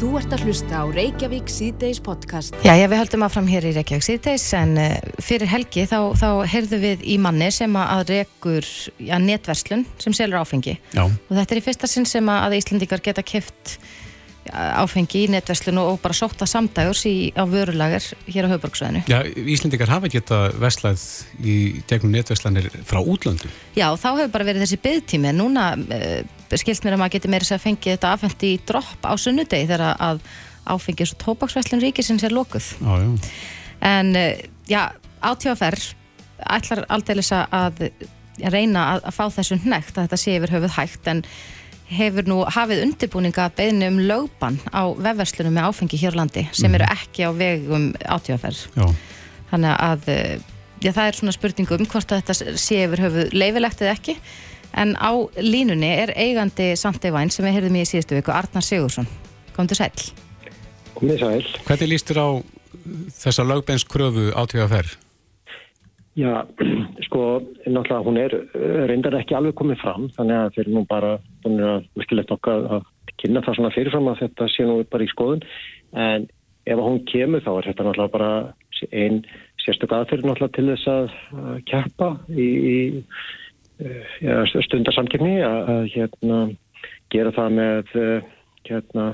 Þú ert að hlusta á Reykjavík síðdeis podcast. Já, já, við höldum áfram hér í Reykjavík síðdeis en uh, fyrir helgi þá, þá heyrðum við í manni sem að rekur ja, netverslun sem selur áfengi. Já. Og þetta er í fyrsta sinn sem að Íslandikar geta keft áfengi í netverslun og bara sótta samdægurs í, á vörulager hér á Hauðborgsvæðinu. Já, Íslendingar hafa geta vestlað í tegnum netverslanir frá útlöndum. Já, þá hefur bara verið þessi byggtími. Núna uh, skilst mér að maður getur meira sér að fengi þetta afhengt í dropp á sunnudegi þegar að áfengis og tópaksverslun ríkisins er lokuð. Já, já. En uh, já, átífaferð ætlar aldrei að reyna að, að fá þessu hnægt að þetta sé yfir höfuð hægt en hefur nú hafið undirbúninga að beðinu um lögban á vefverslunum með áfengi hér á landi sem eru ekki á vegum átífaferð. Já. Þannig að já, það er svona spurningu um hvort að þetta sé yfir höfuð leifilegt eða ekki en á línunni er eigandi Sandevæn sem við heyrðum í síðustu viku, Arnar Sigursson. Komdu sæl. Komið sæl. Hvernig líst þér á þessa lögbeinskröfu átífaferð? Já, sko, náttúrulega hún er reyndar ekki alveg komið fram þannig að þeir nú bara búin að virkilegt okkar að kynna það svona fyrirfram að þetta sé nú bara í skoðun en ef hún kemur þá er þetta náttúrulega bara einn sérstök aðferð náttúrulega til þess að kjappa í, í stundarsamkjöfni að, að hérna gera það með hérna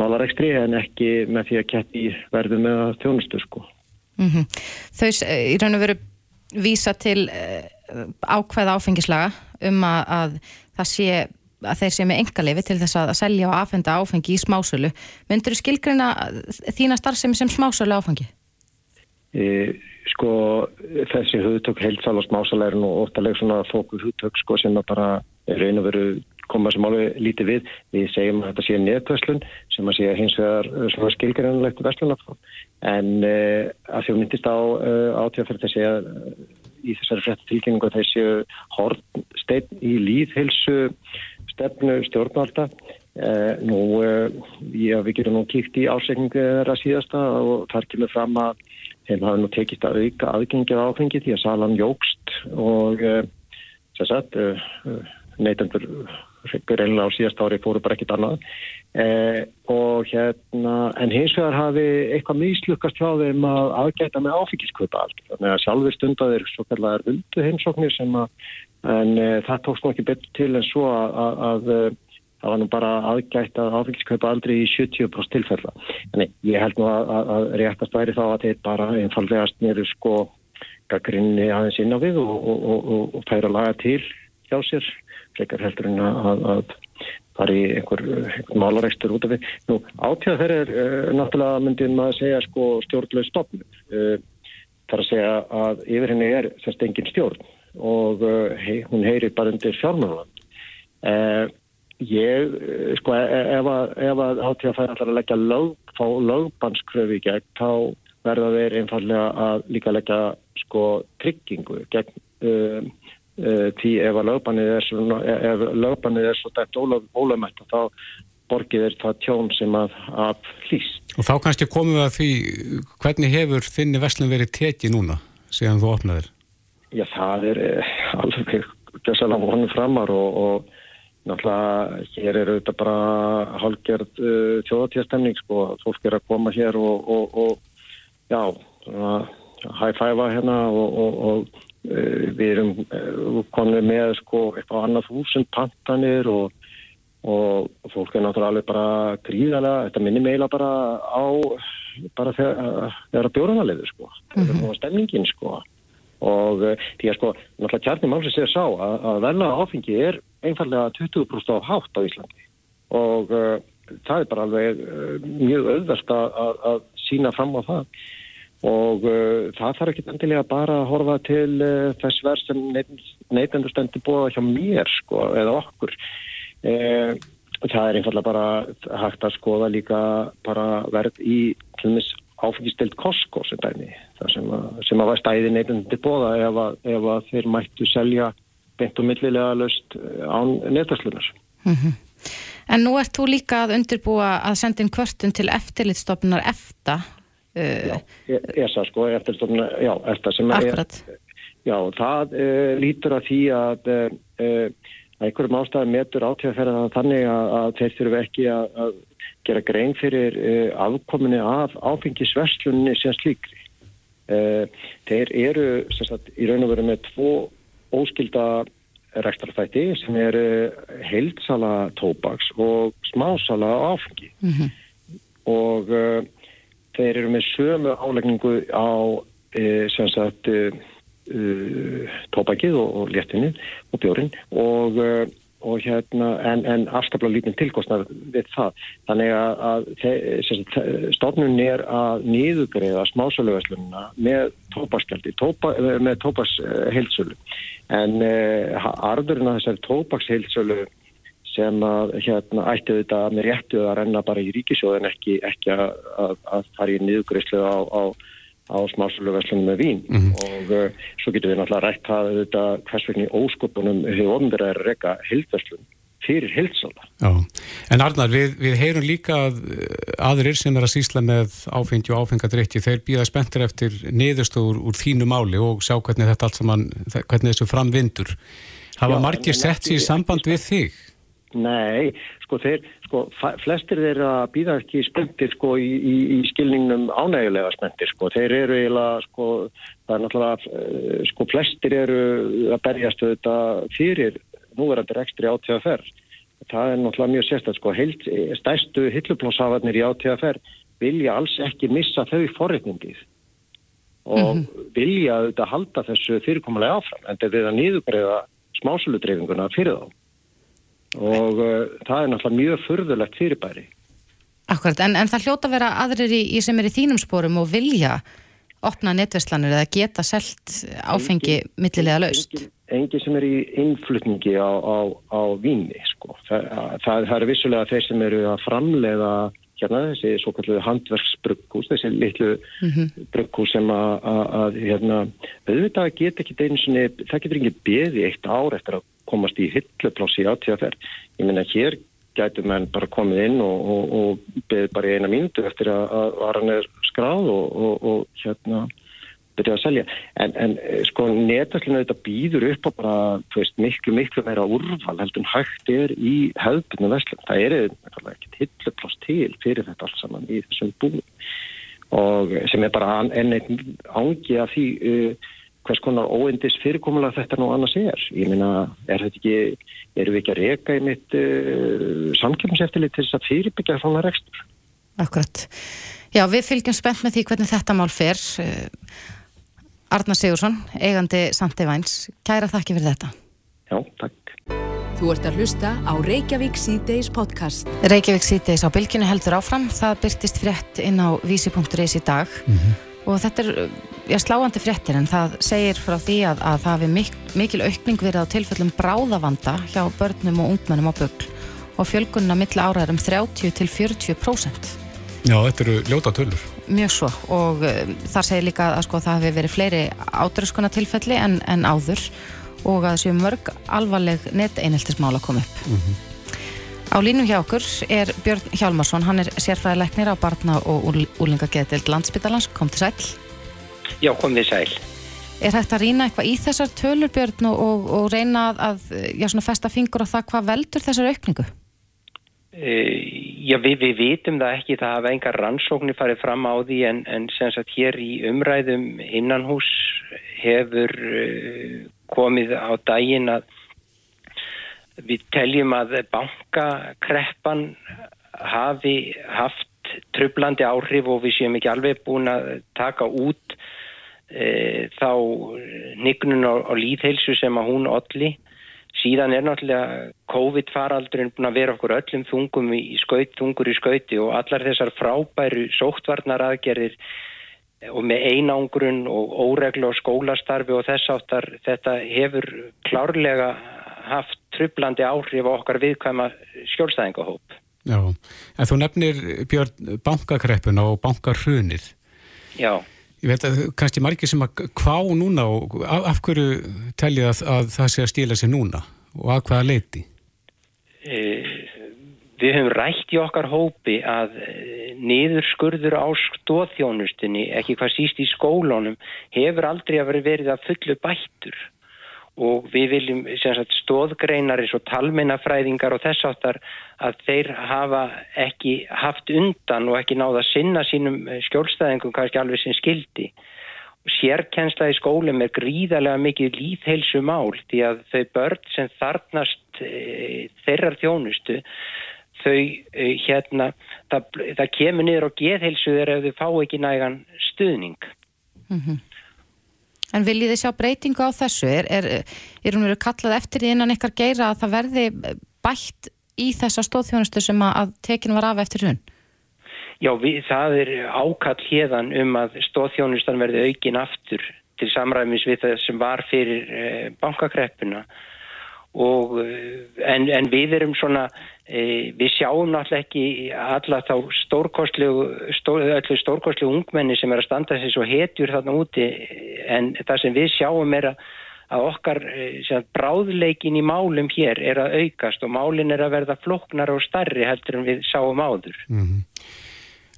málarekstri en ekki með því að keppi verðu með þjónustu sko. Mm -hmm. Þau í raun og veru vísa til ákveða áfengislaga um að, að það sé að þeir sé með engaleifi til þess að selja og aðfenda áfengi í smásölu. Myndur þú skilgreina þína starfsemi sem smásölu áfengi? E, sko, þessi hugtök heilsal og smásölu er nú óttalega svona fóku hugtök sko sem að bara raun og veru koma sem alveg lítið við. Við segjum að þetta sé neðkvæslun sem að sé hins vegar skilgreinanlegt verslunarform en uh, að að myndist á uh, átíðaferð þessi að í þessari frétta tilkynningu þessi hornsteinn í líðhilsu stefnu stjórnvalda nú, já, við getum nú kíkt í ásegningu þeirra síðasta og þar kemur fram að þeim hafa nú tekist að auka aðgengið áfengi því að salan jógst og sem sagt neytandur reynilega á síðast ári fóru bara ekkit annað. Eh, og hérna en hins vegar hafi eitthvað mislukast hjá þeim að aðgæta með áfengiskvöpa allt þannig að sjálfur stundaðir svo kallar undu heimsóknir sem að en eh, það tókst nú ekki betur til en svo að, að það var nú bara aðgætt að áfengiskvöpa aldrei í 70% tilfella en ég held nú að, að réttast væri þá að þeir bara einfallegast nýru sko gaggrinni aðeins inn á við og, og, og, og færa laga til hjá sér frekar heldur en að, að fara í einhver, einhver málarekstur út af við. Nú, átíða þeirra er uh, náttúrulega myndin maður að segja sko stjórnlega stopnum. Uh, það er að segja að yfir henni er sérst engin stjórn og uh, hei, hún heyrir bara undir fjármjöland. Ég, sko, ef að, að átíða færa allar að leggja lög, fá lögbannskröfi í gegn, þá verða þeir einfallega að líka leggja sko tryggingu gegn því ef að lögbannið er svo, ef lögbannið er svo dætt ólöfmætt þá borgið er það tjón sem að, að hlýst. Og þá kannski komum við að því hvernig hefur þinni verslun verið tekið núna síðan þú opnaðir? Já það er alveg gæsalega vonum framar og, og náttúrulega hér er auðvitað bara hálfgerð uh, þjóðatíðastemning sko, fólk er að koma hér og, og, og já, high five hérna og við erum konið með sko eitthvað annað þúsund pantanir og, og fólk er náttúrulega alveg bara gríðalega, þetta minnir meila bara á bara þegar það er að bjóra það liður sko. Mm -hmm. og stemningin sko. Og því að sko náttúrulega kjarni málsins er sá að, að verna áfengi er einfallega 20% á hátt á Íslandi. Og uh, það er bara alveg uh, mjög auðvert að, að, sína fram á það. Og uh, það þarf ekki endilega bara að horfa til uh, þess verð sem neytendur stendur búið hjá mér sko, eða okkur. Uh, það er einfallega bara hægt að skoða líka bara verð í áfengistild Costco sem dæmi sem að, sem að var stæði neytendur búið ef, ef að þeir mættu selja beint og millilega löst án neytarslunar mm -hmm. En nú ert þú líka að undirbúa að senda inn kvörtun til eftirlitstofnunar EFTA Uh, já, ESA sko, eftirstofna, já, EFTA sem Akkurat. er, já, það uh, lítur að því að, uh, einhverjum ástæðum metur átíðaferðan þannig að, að þeir þurfu ekki að, að gera grein fyrir uh, afkominni af áfengisverslunni sem slíkri. Þeir eru sagt, í raun og veru með tvo óskilda rekstrafætti sem eru heilsala tóbaks og smásala áfengi mm -hmm. og uh, þeir eru með sömu álegningu á sem sagt uh, tópakið og, og léttinni og bjórin og, uh, og hérna en, en afskaplega lítinn tilkostnar við það. Þannig að, að stofnun er að nýðugreiða smásöluverslununa með tópaskjaldi, tópa, með tópasheilsölu en uh, arðurinn að þessari tópaksheilsölu sem að hérna ætti þetta með réttu að renna bara í ríkisjóðin ekki, ekki að, að, að fara í nýðugreislu á, á á smásöluverslunum með vín mm -hmm. og uh, svo getur við náttúrulega rætt að þetta hvers vegni óskopunum hefur ofnverðið að reyka heldverslun fyrir heldsala. Já, en Arnar, við, við heyrum líka að uh, aðrir sem er að sísla með áfengi og áfengadrykki, þeir býða spenntir eftir niðurstóður úr þínu máli og sjá hvernig þetta allt saman, hvernig þessu framvindur. Hafa margir sett sér í samband við þig? Nei, sko þeir, sko flestir þeir að býða ekki spöntir sko í, í, í skilningnum ánægulega spöntir sko, þeir eru eiginlega sko, það er náttúrulega eh, sko flestir eru að berjast þetta fyrir núverandi rekstri átíðaferð, það er náttúrulega mjög sérstætt sko, heilt, stærstu hilluplásafarnir í átíðaferð vilja alls ekki missa þau forreitningið og mm -hmm. vilja auðvitað halda þessu fyrirkomulega áfram en þetta er að nýðugreiða smásöludreifinguna fyrir þá og uh, það er náttúrulega mjög furðulegt fyrirbæri. Akkurat, en, en það hljóta að vera aðrir í, í sem er í þínum spórum og vilja opna netverslanir eða geta selt áfengi millilega laust? Engin, engin sem er í innflutningi á, á, á víni, sko. Það, það, það eru vissulega þeir sem eru að framleiða hérna þessi svo kallu handverksbrukkús, þessi litlu mm -hmm. brukkús sem að hérna, auðvitað get ekki deynsinni, það getur ekki beði eitt ár eftir að komast í hilluplási átíðaferð. Ég minna hér gætu menn bara komið inn og, og, og beði bara í eina mínutu eftir að, varan er skráð og, og hérna byrja að selja. En, en sko netarslinu þetta býður upp á bara veist, miklu, miklu meira úrval heldur en hægt er í hefðbunum veslum. Það er ekkert hillupláss til fyrir þetta allt saman í þessum búin og sem er bara enn einn ángi af því uh, hvers konar óendis fyrirkomulega þetta nú annars er. Ég minna, er þetta ekki, erum við ekki að reyka í mitt uh, samkjöfnseftilið til þess að fyrirbyggja svona rekstur? Akkurat. Já, við fylgjum spennt með því hvernig þetta mál fer. Uh, Arna Sigursson, eigandi Sandi Væns, kæra þakki fyrir þetta. Já, takk. Þú ert að hlusta á Reykjavík C-Days podcast. Reykjavík C-Days á bylginu heldur áfram. Það byrtist frétt inn á vísi.is í dag. Mm -hmm og þetta er já, sláandi fréttir en það segir frá því að, að það hefur mik mikil aukning verið á tilfellum bráðavanda hjá börnum og ungmennum á bögl og fjölgunna milla ára er um 30 til 40%. Já, þetta eru ljóta tölur. Mjög svo og uh, þar segir líka að sko, það hefur verið fleiri átröskuna tilfelli en, en áður og að þessu mörg alvarleg neteineltismál að koma upp. Mm -hmm. Á línu hjá okkur er Björn Hjálmarsson, hann er sérfræðilegnir á barna og úlingageðdelt landsbytalans, kom til sæl. Já, kom til sæl. Er hægt að rýna eitthvað í þessar tölur Björn og, og, og reyna að já, festa fingur á það hvað veldur þessar aukningu? E, já, við, við vitum það ekki, það hafa engar rannsóknir farið fram á því en, en sem sagt hér í umræðum innan hús hefur uh, komið á daginn að Við teljum að bankakreppan hafi haft tröflandi áhrif og við séum ekki alveg búin að taka út e, þá nignun á, á líðheilsu sem að hún olli. Síðan er náttúrulega COVID-faraldurinn búin að vera okkur öllum þungum í skaut, þungur í skauti og allar þessar frábæru sóttvarnar aðgerðir og með einangrun og óreglu og skólastarfi og þess áttar þetta hefur klárlega haft trublandi áhrif á okkar viðkvæma skjólstæðingahóp. Já, en þú nefnir Björn bankakreppuna og bankarhrunið. Já. Ég veit að kannski margir sem að kvá núna og af, af hverju telja að, að það sé að stíla sig núna og að hvaða leiti? E, við höfum rætt í okkar hópi að e, niður skurður á stóðþjónustinni, ekki hvað síst í skólunum, hefur aldrei verið að fullu bættur og við viljum sagt, stóðgreinar eins og talmennafræðingar og þess áttar að þeir hafa ekki haft undan og ekki náða að sinna sínum skjólstæðingum kannski alveg sem skildi. Sérkensla í skólum er gríðarlega mikið líðheilsu mál því að þau börn sem þarnast e, þeirrar þjónustu þau e, hérna, það, það kemur niður á geðheilsu þegar þau fá ekki nægan stuðning. Mm -hmm. En viljið þið sjá breytingu á þessu? Er, er, er hún verið kallað eftir því innan ykkar geira að það verði bætt í þessa stóðþjónustu sem að tekinu var af eftir hún? Já, við, það er ákall hérðan um að stóðþjónustan verði aukin aftur til samræmis við það sem var fyrir eh, bankakreppuna og eh, en, en við erum svona e, við sjáum náttúrulega ekki alla þá stórkostlegu stór, stórkostlegu ungmenni sem er að standa þessi svo hetjur þarna úti en það sem við sjáum er að, að okkar e, bráðleikin í málum hér er að aukast og málin er að verða floknar og starri heldur en við sjáum áður mm -hmm.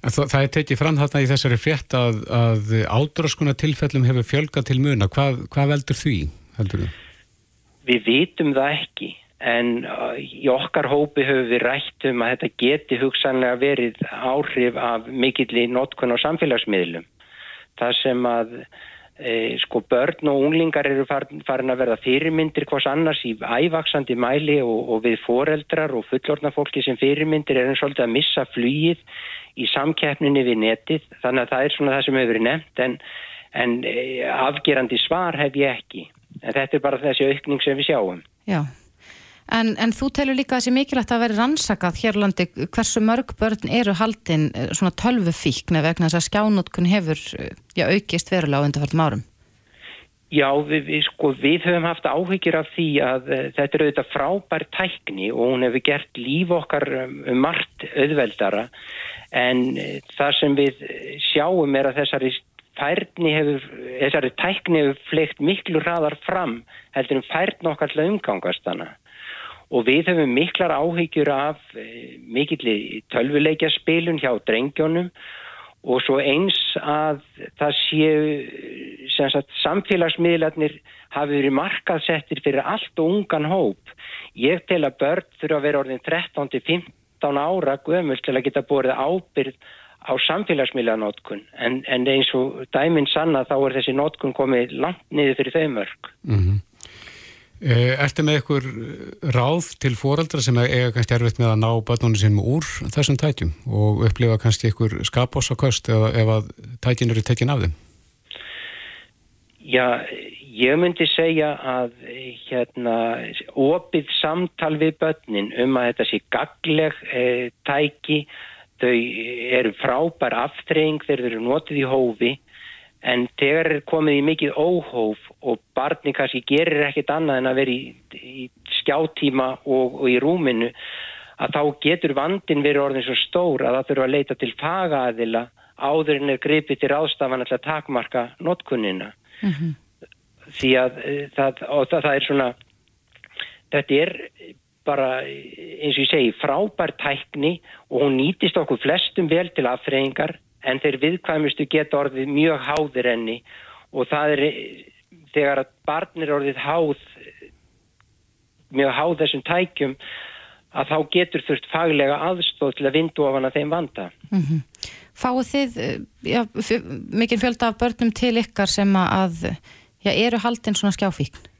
Það, það er tekið fram þarna í þessari frétt að, að ádraskuna tilfellum hefur fjölgat til muna. Hvað, hvað veldur því, heldur þú? Við vitum það ekki en uh, í okkar hópi höfum við rætt um að þetta geti hugsanlega verið áhrif af mikill í notkun á samfélagsmiðlum. Það sem að e, sko börn og unglingar eru farin, farin að verða fyrirmyndir hvors annars í ævaksandi mæli og, og við foreldrar og fullorna fólki sem fyrirmyndir er eins og alltaf að missa flýið í samkeppninni við netið. Þannig að það er svona það sem hefur verið nefnt en, en e, afgerandi svar hef ég ekki. En þetta er bara þessi aukning sem við sjáum. Já, en, en þú telur líka þessi mikilvægt að vera rannsakað hérlandi hversu mörg börn eru haldinn eh, svona tölvu fíkna vegna þess að skjánótkun hefur eh, já, aukist verulega á undarfærdum árum? Já, við, við, sko, við höfum haft áhyggjur af því að uh, þetta er auðvitað frábær tækni og hún hefur gert líf okkar um margt auðveldara en uh, það sem við sjáum er að þessari færni hefur, þessari tækni hefur fleikt miklu hraðar fram heldur um færni okkar til að umgangast hana og við hefum miklar áhyggjur af e, mikill tölvuleikja spilun hjá drengjónum og svo eins að það séu sagt, samfélagsmiðlarnir hafi verið markaðsettir fyrir allt og ungan hóp. Ég tel að börn þurfa að vera orðin 13-15 ára gömul til að geta borðið ábyrð á samfélagsmiðlanótkun en, en eins og dæminn sanna þá er þessi nótkun komið langt niður fyrir þau mörg. Mm -hmm. Ertu með ykkur ráð til fóraldra sem eiga kannski erfitt með að ná börnunum sínum úr þessum tætjum og upplifa kannski ykkur skapásaköst eða ef að tætjin eru tekinn af þeim? Já, ég myndi segja að hérna, opið samtal við börnin um að þetta sé gagleg e, tæki þau eru frábær aftreying þegar þau eru notið í hófi en þegar er komið í mikið óhóf og barni kannski gerir ekkit annað en að vera í, í skjáttíma og, og í rúminu að þá getur vandin verið orðin svo stór að það þurfa að leita til fagaðila áður en er gripið til ráðstafan að takmarka notkunnina mm -hmm. því að eh, það, það, það er svona þetta er bara eins og ég segi frábær tækni og hún nýtist okkur flestum vel til aðfreyingar en þeir viðkvæmustu geta orðið mjög háðir enni og það er þegar að barnir orðið háð mjög háð þessum tækjum að þá getur þurft faglega aðstóð til að vindu ofan að þeim vanda. Mm -hmm. Fáðu þið já, mikinn fjölda af börnum til ykkar sem að já, eru haldinn svona skjáfíkn?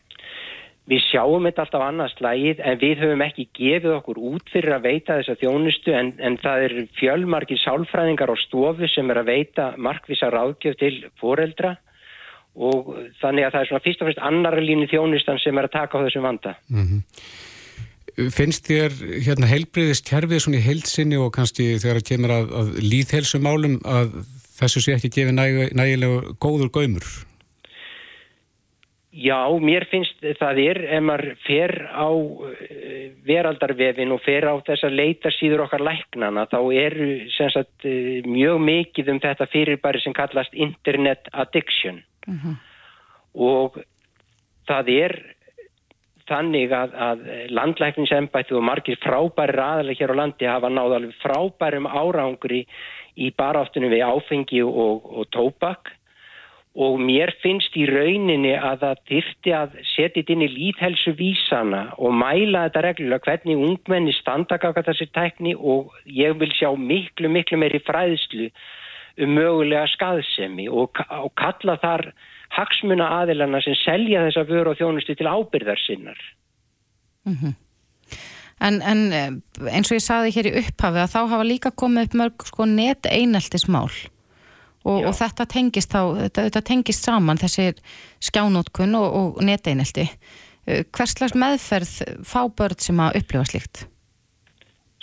Við sjáum þetta alltaf annars slægið en við höfum ekki gefið okkur út fyrir að veita þessa þjónustu en, en það er fjölmarkið sálfræðingar á stofu sem er að veita markvisa ráðgjöf til foreldra og þannig að það er svona fyrst og fyrst annara línu þjónustan sem er að taka á þessum vanda. Mm -hmm. Finnst þér hérna heilbriðist kerfið svona í heilsinni og kannski þegar það kemur að, að líðhelsumálum að þessu sé ekki gefið næg, nægilega góður gaumur? Já, mér finnst það er ef maður fer á eh, veraldarvefin og fer á þess að leita síður okkar læknana þá eru sagt, eh, mjög mikið um þetta fyrirbæri sem kallast internet addiction uh mhm. -huh. og það er þannig að, að landlækningsembætti og margir frábæri aðalega hér á landi hafa náð alveg frábærum árangri í baráttunum við áfengi og, og tóbak og mér finnst í rauninni að það þyrti að setja þetta inn í líðhelsu vísana og mæla þetta reglulega hvernig ungmenni standakaka þessi tækni og ég vil sjá miklu, miklu meiri fræðslu um mögulega skaðsemi og, og kalla þar hagsmuna aðilana sem selja þessa vöru og þjónustu til ábyrðar sinnar. Mm -hmm. en, en eh, eins og ég saði hér í upphafi að þá hafa líka komið upp mörg sko net eineltismál og, og þetta tengist þá, þetta, þetta tengist saman þessi skjánótkun og, og neteinelti. Uh, hvers slags meðferð fá börn sem að upplifa slíkt?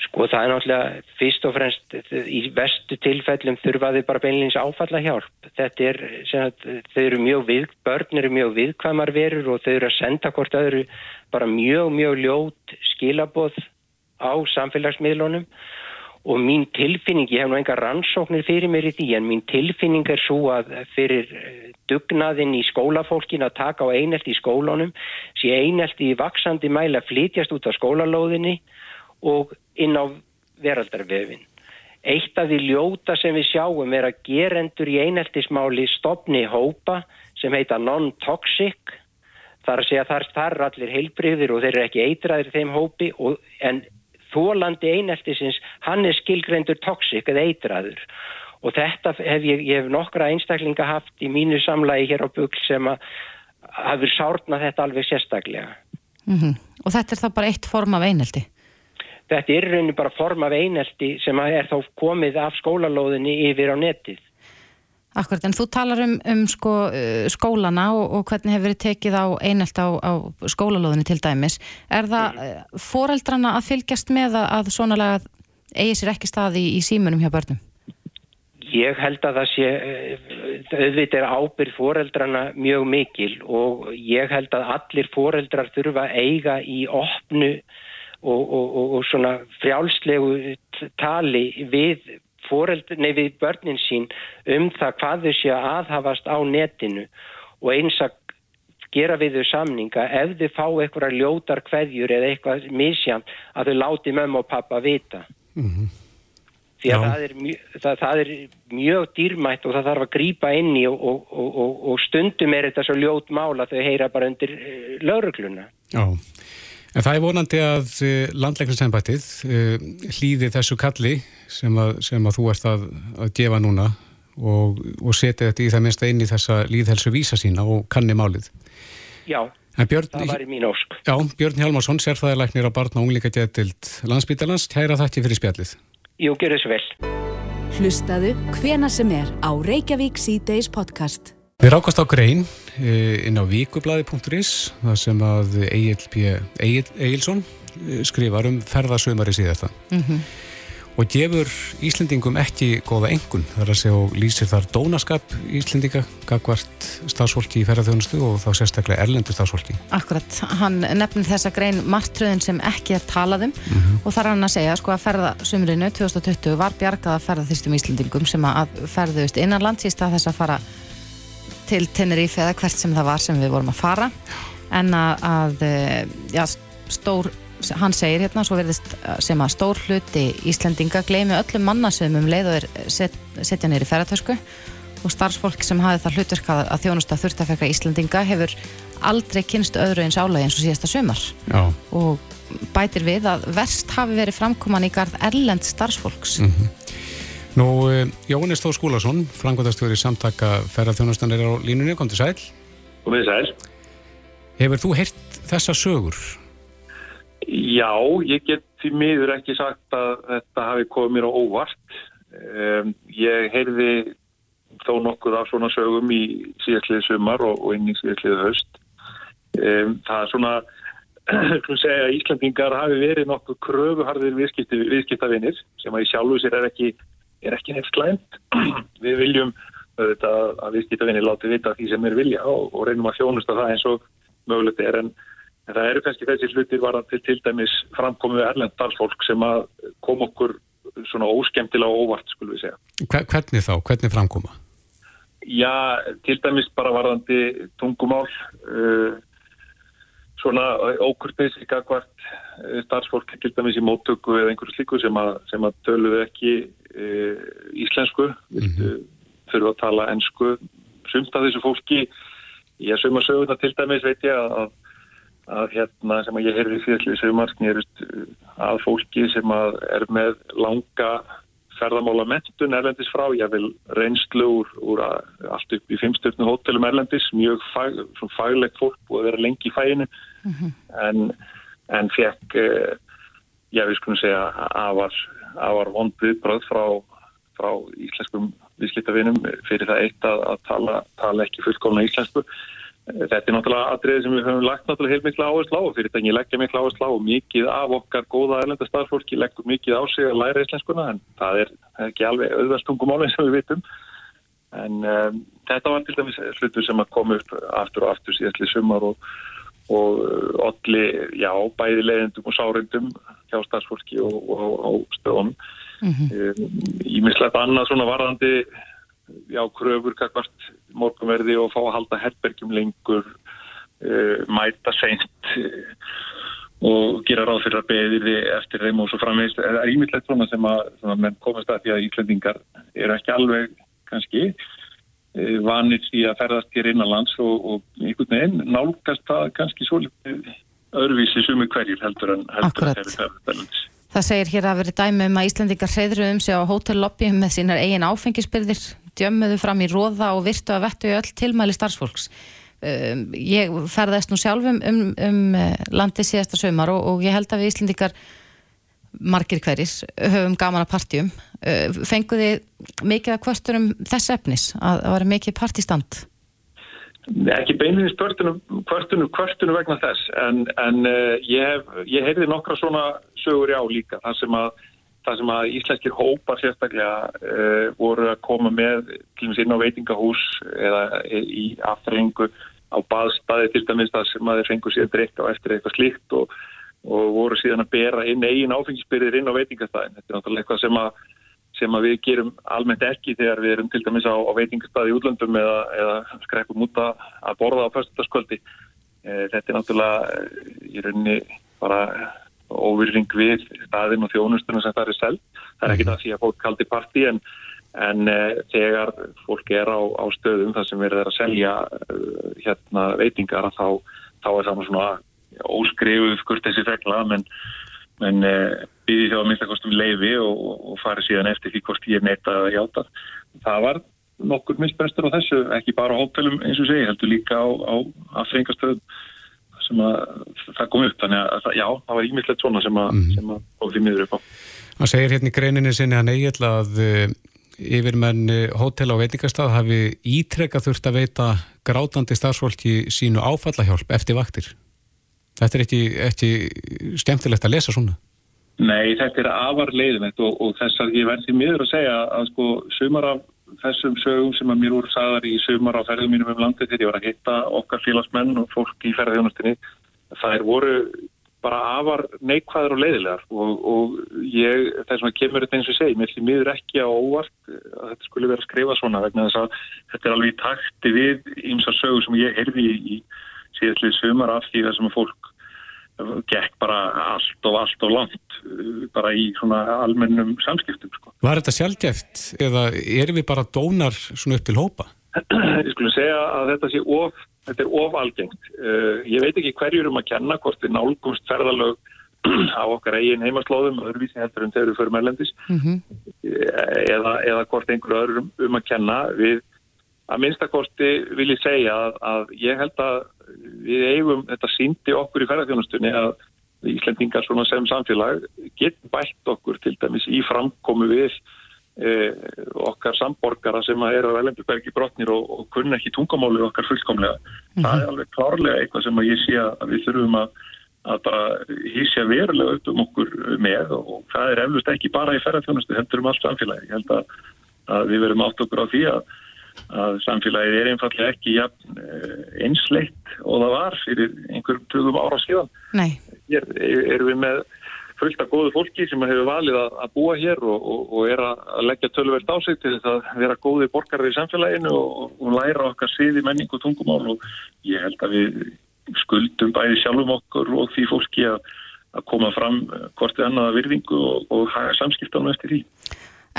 Sko það er náttúrulega fyrst og fremst í vestu tilfellum þurfaði bara beinleins áfalla hjálp. Þetta er, að, þau eru mjög við, börn eru mjög viðkvæmar verur og þau eru að senda hvort öðru bara mjög, mjög ljót skilaboð á samfélagsmiðlunum og mín tilfinning, ég hef nú enga rannsóknir fyrir mér í því en mín tilfinning er svo að fyrir eh, dugnaðinn í skólafólkin að taka á einelt í skólunum sé einelt í vaksandi mæla flytjast út á skólalóðinni og inn á veraldarvefin. Eitt af því ljóta sem við sjáum er að gerendur í eineltismáli stopni hópa sem heita non-toxic þar að segja þar þar allir heilbriðir og þeir eru ekki eitraðir þeim hópi og, en þólandi eineltisins, hann er skilgreindur toksik eða eitraður og þetta hef ég, ég hef nokkra einstaklinga haft í mínu samlagi hér á bugl sem að hafur sárnað þetta alveg sérstaklega. Mm -hmm. Og þetta er þá bara eitt form af einelti? Þetta er raunin bara form af einelti sem er þá komið af skólalóðinni yfir á netið. Akkurat, en þú talar um, um sko, uh, skólana og, og hvernig hefur verið tekið á einelt á, á skólalóðinu til dæmis. Er það mm. Uh, foreldrana að fylgjast með að, að svona lega eigi sér ekki staði í, í símunum hjá börnum? Ég held að það sé, uh, auðvitað er ábyrð foreldrana mjög mikil og ég held að allir foreldrar þurfa að eiga í opnu og, og, og svona frjálslegu tali við nei, við börnin sín um það hvað þau sé að aðhafast á netinu og eins að gera við þau samninga ef þau fá eitthvað ljótar hverjur eða eitthvað misjant að þau láti mömmu og pappa vita. Mm -hmm. Því að það er, það, það er mjög dýrmætt og það þarf að grýpa inn í og, og, og stundum er þetta svo ljót mála þau heyra bara undir uh, laurugluna. Já. En það er vonandi að eh, landleiknarsembættið uh, hlýði þessu kalli sem að, sem að þú ert að, að gefa núna og, og setja þetta í það minnst inn í þessa líðhelsu vísa sína og kanni málið. Já, Björn, það var í mín ósk. Já, Björn Hjalmarsson, sérfæðilegnir á barna og ungleika getild landsbítalans, kæra þætti fyrir spjallið. Jú, gerðu svo vel. Hlustaðu hvena sem er á Reykjavík C-Days podcast. Við rákast á grein eh, inn á vikublaði.is það sem að Egil. Egilson eh, skrifar um ferðasömari síðasta mm -hmm. og gefur Íslendingum ekki góða engun þar að og lýsir þar dónaskap Íslendinga, gagvart stafsfólki í ferðarþjónustu og þá sérstaklega erlendu stafsfólki. Akkurat, hann nefnir þessa grein martröðin sem ekki er talaðum mm -hmm. og þar hann að segja sko að ferðasömrinu 2020 var bjargað að ferðarþýstum Íslendingum sem að ferðust innanlands í stað þess að fara til Tenerife eða hvert sem það var sem við vorum að fara en að, að eh, já, stór, hann segir hérna svo verðist sem að stór hluti Íslandinga gleymi öllum mannasöðum um leið og er set, setja neyri ferðartösku og starfsfólk sem hafi það hlutverk að, að þjónusta þurft að fekka Íslandinga hefur aldrei kynst öðru eins álægi eins og síðasta sömar já. og bætir við að verst hafi verið framkoman í garð erlend starfsfólks mm -hmm. Nú, eh, Jónis Þór Skúlason, frangvöldastjóri samtaka ferðarþjónustan er á línunni, kom til sæl. Kom til sæl. Hefur þú heyrt þessa sögur? Já, ég get því miður ekki sagt að þetta hafi komið mér á óvart. Um, ég heyrði þó nokkuð af svona sögum í síðastliði sumar og, og inn í síðastliði höst. Um, það er svona, þú segja, Íslandingar hafi verið nokkuð kröfuharðir viðskiptavinnir sem að í sjálfu sér er ekki er ekki nefnt slæmt. Við viljum auðvitað að viðskiptavinni láti vita því sem er vilja og, og reynum að þjónusta það eins og mögulegt er en, en það eru kannski þessi hlutir varan til til dæmis framkomið erlend dalsfólk sem að kom okkur svona óskemtilega óvart skulum við segja. Hvernig þá? Hvernig framkoma? Já, til dæmis bara varandi tungumál uh, svona ókurpis í gagvart uh, starfsfólk til dæmis í móttöku eða einhverju slíku sem að, sem að töluðu ekki e, íslensku, mm -hmm. þurfa að tala ennsku sumt af þessu fólki, ég að söguna til dæmis veit ég að, að hérna sem að ég heyrði fyrir sögumar snýrust að fólki sem að er með langa ferðamála mentun erlendis frá, ég vil reynslu úr, úr allt upp í fimmstöfnu hótelum erlendis, mjög fag, faglegt fólk og að vera lengi í fæinu mm -hmm. en, en fekk eh, ég vil skunum segja afar, vondið bröð frá, frá íslenskum viðskiptavinum fyrir það eitt að, að tala, tala ekki fullkomna íslensku Þetta er náttúrulega aðrið sem við höfum lagt náttúrulega heil miklu áherslu á og fyrirtæki leggja miklu áherslu á og mikið af okkar góða erlenda starffólki leggur mikið á sig að læra íslenskuna en það er ekki alveg auðvastungumálinn sem við vitum en um, þetta var til dæmis slutur sem að koma upp aftur og aftur síðastli sumar og, og allir, já, bæði leiðendum og sárendum hjá starffólki og, og, og stöðunum mm -hmm. um, Ímislegt annað svona varðandi já, kröfur kakvart morgunverði og fá að halda herbergjum lengur uh, mæta seint uh, og gera ráð fyrir að beðiði eftir þeim og svo framvegist. Það er ímyndilegt svona sem að, sem að menn komast að því að Íslandingar eru ekki alveg kannski uh, vanir í að ferðast hér innanlands og, og einhvern veginn nálgast það kannski svolítið öðruvísi sumi hverjir heldur en heldur en hefur ferðast. Það segir hér að verið dæmi um að Íslandingar hreyðru um sig á hótellobbyum með sínar eigin áfengisbyrðir djömmuðu fram í róða og virtu að vettu öll tilmæli starfsfólks. Um, ég ferðast nú sjálfum um, um uh, landi síðasta sömar og, og ég held að við Íslindikar margir hverjir höfum gaman að partjum. Uh, fenguði mikið að kvörtunum þess efnis að það var mikið partistand? Ekki beinins kvörtunum, kvörtunum, vegna þess en, en uh, ég, ég heyrði nokkra svona sögur já líka þar sem að það sem að íslenskir hópar sérstaklega uh, voru að koma með til og með inn á veitingahús eða í afturrengu á baðstæði til dæmis það sem að þeir fengu síðan drikka og eftir eitthvað slíkt og, og voru síðan að bera inn eigin áfengisbyrðir inn á veitingastæðin. Þetta er náttúrulega eitthvað sem að, sem að við gerum almennt ekki þegar við erum til dæmis á, á veitingastæði í útlöndum eða, eða skreppum út að, að borða á fyrstutaskvöldi. Uh, þetta er náttúrulega uh, í rauninni bara óvirring við staðin og þjónustunum sem það er selv. Það er ekki það að því að fólk kaldi parti en, en uh, þegar fólk er á, á stöðum þar sem verður að selja uh, hérna veitingar þá, þá er það svona óskrifuð skurt þessi regla menn men, uh, býði þá að mynda kostum leiði og, og fari síðan eftir því hvort ég neitt að hjáta. Það var nokkur misbrestur á þessu, ekki bara á hótelum eins og segi, heldur líka á, á aðfengastöðum sem að það kom upp þannig að já, það var ímyndilegt svona sem að, mm. sem að hóði miður upp á. Það segir hérna í greininni sinni að neyjall að uh, yfirmenn uh, hótel á veitingastað hafi ítrekka þurft að veita grátandi starfsfólki sínu áfallahjálp eftir vaktir. Þetta er ekki, ekki skemmtilegt að lesa svona. Nei, þetta er afar leiðinett og, og þess að ég verði miður að segja að sko sumar af þessum sögum sem að mér voru sagðar í sögumar á ferðum mínum um landið þegar ég var að hitta okkar félagsmenn og fólk í ferðjónustinni það er voru bara afar neikvæður og leiðilegar. Og, og ég, þess að kemur þetta eins og segi, mér miður ekki á óvart að þetta skulle vera að skrifa svona vegna þess að þetta er alveg í takti við ímsa sögur sem ég heyrði í síðastlið sögumar af því þessum fólk gekk bara allt og allt og langt bara í svona almennum samskiptum sko. Var þetta sjálfgeft eða erum við bara dónar svona upp til hópa? Ég skulle segja að þetta sé of, þetta er of algengt. Uh, ég veit ekki hverjur um að kenna hvort við nálgumst ferðalög á okkar eigin heimaslóðum öðruvísi heldur en þeir eru fyrir meðlendis mm -hmm. eða, eða hvort einhverju öðrum um að kenna við að minnstakosti vil ég segja að, að ég held að við eigum, þetta síndi okkur í ferðarþjónustunni að Íslendingar svona sem samfélag getur bætt okkur til dæmis í framkomu við eh, okkar samborgara sem eru á Elendurbergi brotnir og, og kunna ekki tungamáli okkar fullkomlega. Mm -hmm. Það er alveg klárlega eitthvað sem ég sé að við þurfum að, að bara hísja verulega upp um okkur með og það er eflust ekki bara í ferðarþjónustu, heldur um allt samfélagi. Ég held að, að við verum átt okkur á því að að samfélagið er einfallega ekki ja, eh, einsleitt og það var fyrir einhverjum tökum ára síðan. Nei. Hér erum við með fullt af góðu fólki sem hefur valið að, að búa hér og, og, og er að leggja tölverst á sig til þess að vera góði borgarar í samfélaginu og, og læra okkar síði menning og tungumál og ég held að við skuldum bæði sjálfum okkur og því fólki að, að koma fram hvort við annaða virðingu og haga samskiptanum eftir því.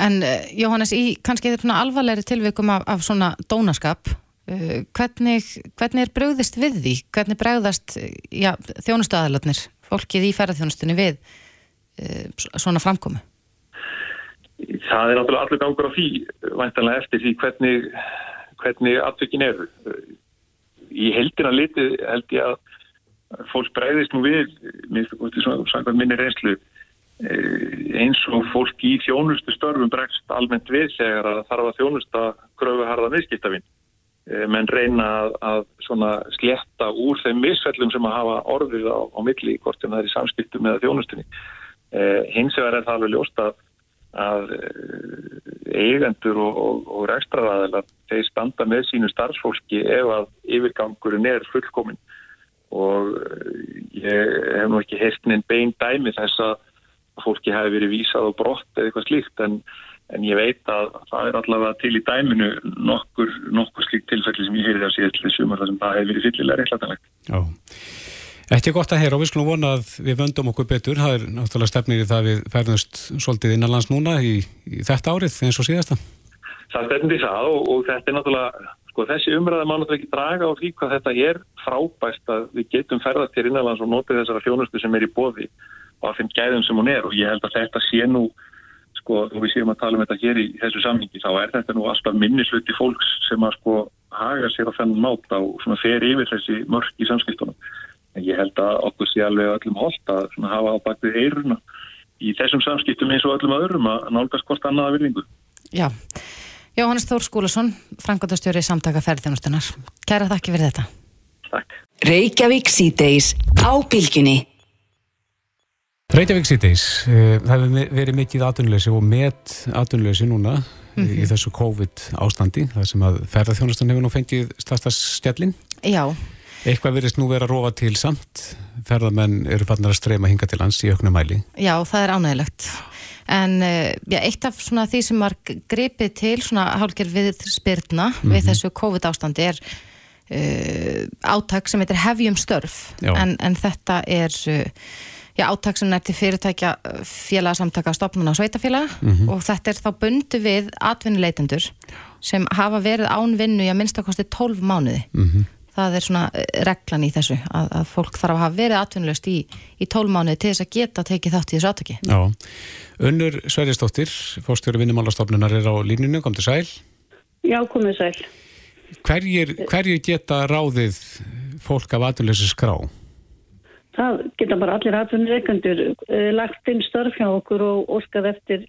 En uh, Jóhannes, í kannski þetta alvarlegri tilvikum af, af svona dónaskap, uh, hvernig, hvernig er bröðist við því? Hvernig bregðast ja, þjónustu aðalatnir, fólkið í ferðarþjónustunni við svona framkomi? Það er náttúrulega allur gangur á því, væntanlega eftir því hvernig, hvernig aftökin eru. Í heldina litið held ég að fólk bregðist nú við, minnst minni reynslu, Eh, eins og fólk í þjónustu störfum bregst almennt við þegar það þarf að þjónusta gröfu harða viðskiptafinn eh, menn reyna að, að sletta úr þeim misfellum sem að hafa orðið á, á milli hvort en það er í samskiptum með þjónustunni. Eh, hins vegar er það alveg ljóst að, að eigendur og, og, og rekstraðaðilar þeir standa með sínu starfsfólki ef að yfirgangurinn er fullkominn. Og ég hef nú ekki heiltinn bein dæmi þess að fólki hefði verið vísað og brott eða eitthvað slíkt en, en ég veit að það er allavega til í dæminu nokkur, nokkur slíkt tilfelli sem ég heyrði á síðan sem það hefði verið fyllilega reiklætanlegt. Já, eftir gott að heyra og við skulum vona að við vöndum okkur betur, það er náttúrulega stefnir í það við ferðumst svolítið innanlands núna í, í þetta árið eins og síðasta. Það stefnir í það og, og þetta er náttúrulega Sko þessi umræða má náttúrulega ekki draga á því hvað þetta er frábæst að við getum ferðast til innanlands og notið þessara fjónustu sem er í bóði á þeim gæðum sem hún er og ég held að þetta sé nú sko, þú við séum að tala um þetta hér í þessu samhengi, þá er þetta nú alltaf minnisluti fólks sem að sko haga sér á þennan máta og svona fer yfir þessi mörg í samskiptunum. En ég held að okkur sé alveg öllum holdt að svona hafa á bakvið eiruna í þessum samskiptum eins og öllum öðrum að nálgast hvort annaða virðingu. Já, Jóhannes Þór Skúlason Frankóttastjóri samtaka ferðjónustunar Kæra þakki fyrir þetta. Takk. Reykjavík síðdeis á bylginni Reykjavík síðdeis, eh, það hefur verið mikið atvinnuleysi og met atvinnuleysi núna mm -hmm. í mhm. þessu COVID ástandi, það sem að ferðarþjónastan hefur nú fengið stastast stjallin. Já. Eitthvað verist nú vera að rofa til samt, ferðarmenn eru fannar að streyma hinga til lands í auknum mæli. Já, það er ánægilegt. En eh, já, eitt af því sem var gripið til hálfgerð við spyrna mm -hmm. við þessu COVID ástandi er uh, átak sem heitir Hefjum störf, en, en þetta er... Uh, já, átak sem er til fyrirtækja félagsamtaka stopnuna og sveitafélaga mm -hmm. og þetta er þá bundu við atvinnuleitendur sem hafa verið ánvinnu í að minnstakosti 12 mánuði. Mm -hmm. það er svona eh, reglan í þessu að, að fólk þarf að hafa verið atvinnulegst í, í 12 mánuði til þess að geta tekið þátt í þessu átaki. Já, Unnur Sverrisdóttir fórstjóri vinnumálastofnunar er á línunu, kom til sæl. Já, komið sæl. Hverjir, hverjir geta ráðið fólk af atvinnuleysi skrá? Það geta bara allir atvinnureikandur eh, lagt inn störf hjá okkur og óskað eftir,